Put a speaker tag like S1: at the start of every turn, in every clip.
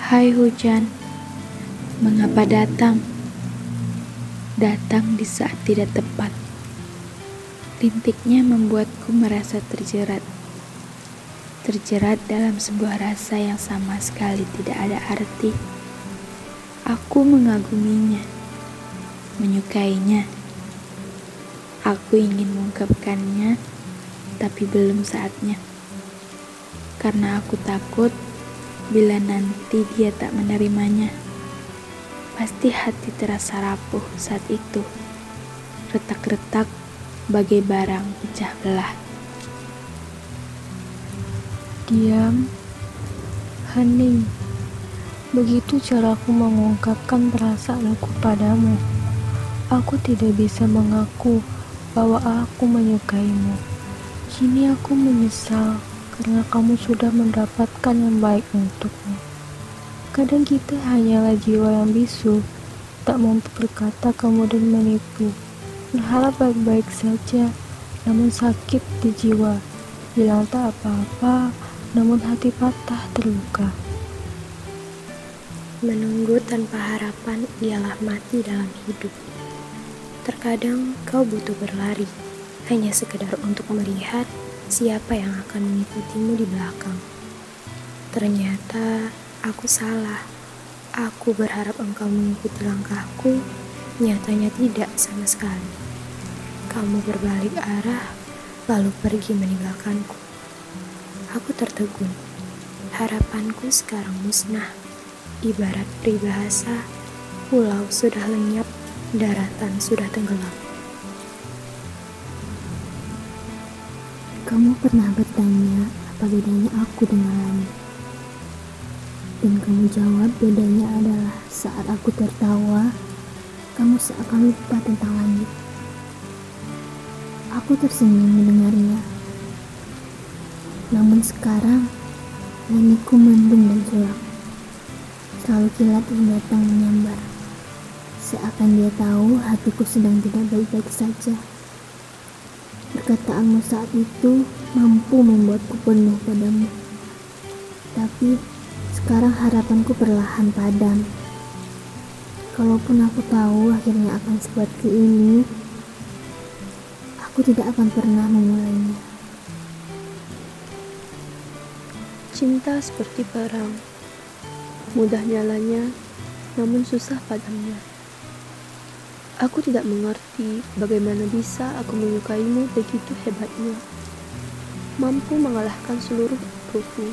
S1: Hai hujan, mengapa datang? Datang di saat tidak tepat. Rintiknya membuatku merasa terjerat. Terjerat dalam sebuah rasa yang sama sekali tidak ada arti. Aku mengaguminya, menyukainya. Aku ingin mengungkapkannya, tapi belum saatnya. Karena aku takut bila nanti dia tak menerimanya. Pasti hati terasa rapuh saat itu. Retak-retak bagai barang pecah belah.
S2: Diam, hening. Begitu caraku mengungkapkan perasaanku padamu. Aku tidak bisa mengaku bahwa aku menyukaimu. Kini aku menyesal karena kamu sudah mendapatkan yang baik untukmu. Kadang kita hanyalah jiwa yang bisu, tak mampu berkata kemudian menipu. Berharap baik-baik saja, namun sakit di jiwa. Bilang tak apa-apa, namun hati patah terluka.
S3: Menunggu tanpa harapan ialah mati dalam hidup. Terkadang kau butuh berlari, hanya sekedar untuk melihat siapa yang akan mengikutimu di belakang. Ternyata aku salah. Aku berharap engkau mengikuti langkahku, nyatanya tidak sama sekali. Kamu berbalik arah, lalu pergi meninggalkanku. Aku tertegun. Harapanku sekarang musnah. Ibarat peribahasa, pulau sudah lenyap, daratan sudah tenggelam.
S4: Kamu pernah bertanya apa bedanya aku dengan langit? Dan kamu jawab bedanya adalah saat aku tertawa, kamu seakan lupa tentang langit. Aku tersenyum mendengarnya. Namun sekarang, langitku mendung dan gelap. Selalu kilat yang datang menyambar. Seakan dia tahu hatiku sedang tidak baik-baik saja. Perkataanmu saat itu mampu membuatku penuh padamu. Tapi sekarang harapanku perlahan padam. Kalaupun aku tahu akhirnya akan seperti ini, aku tidak akan pernah memulainya.
S5: Cinta seperti perang, mudah nyalanya, namun susah padamnya. Aku tidak mengerti bagaimana bisa aku menyukaimu begitu hebatnya. Mampu mengalahkan seluruh egoku.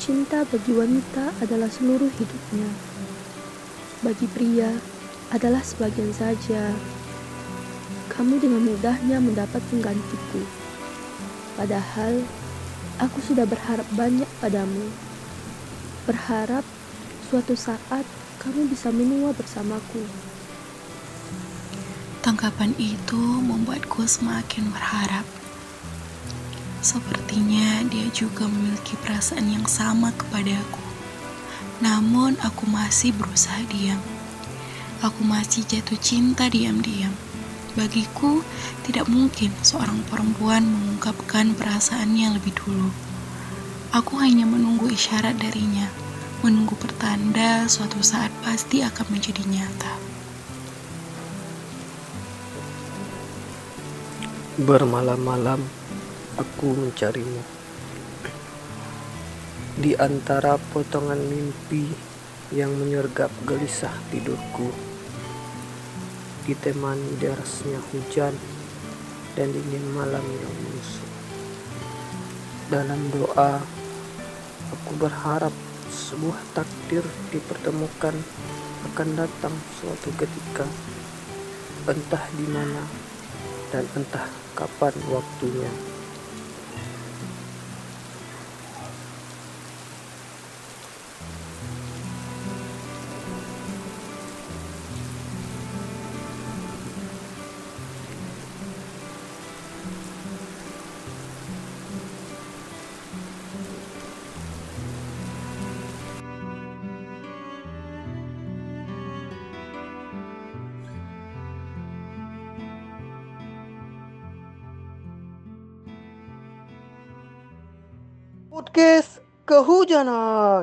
S5: Cinta bagi wanita adalah seluruh hidupnya. Bagi pria adalah sebagian saja. Kamu dengan mudahnya mendapat penggantiku. Padahal aku sudah berharap banyak padamu. Berharap suatu saat kamu bisa menua bersamaku.
S1: Tangkapan itu membuatku semakin berharap. Sepertinya dia juga memiliki perasaan yang sama kepadaku. Namun aku masih berusaha diam. Aku masih jatuh cinta diam-diam. Bagiku, tidak mungkin seorang perempuan mengungkapkan perasaannya lebih dulu. Aku hanya menunggu isyarat darinya, menunggu pertanda suatu saat pasti akan menjadi nyata.
S6: Bermalam-malam aku mencarimu di antara potongan mimpi yang menyergap gelisah tidurku, ditemani derasnya hujan dan dingin malam yang menusuk. Dalam doa, aku berharap sebuah takdir dipertemukan akan datang suatu ketika, entah di mana dan entah kapan waktunya.
S7: Podcast कहू जनान।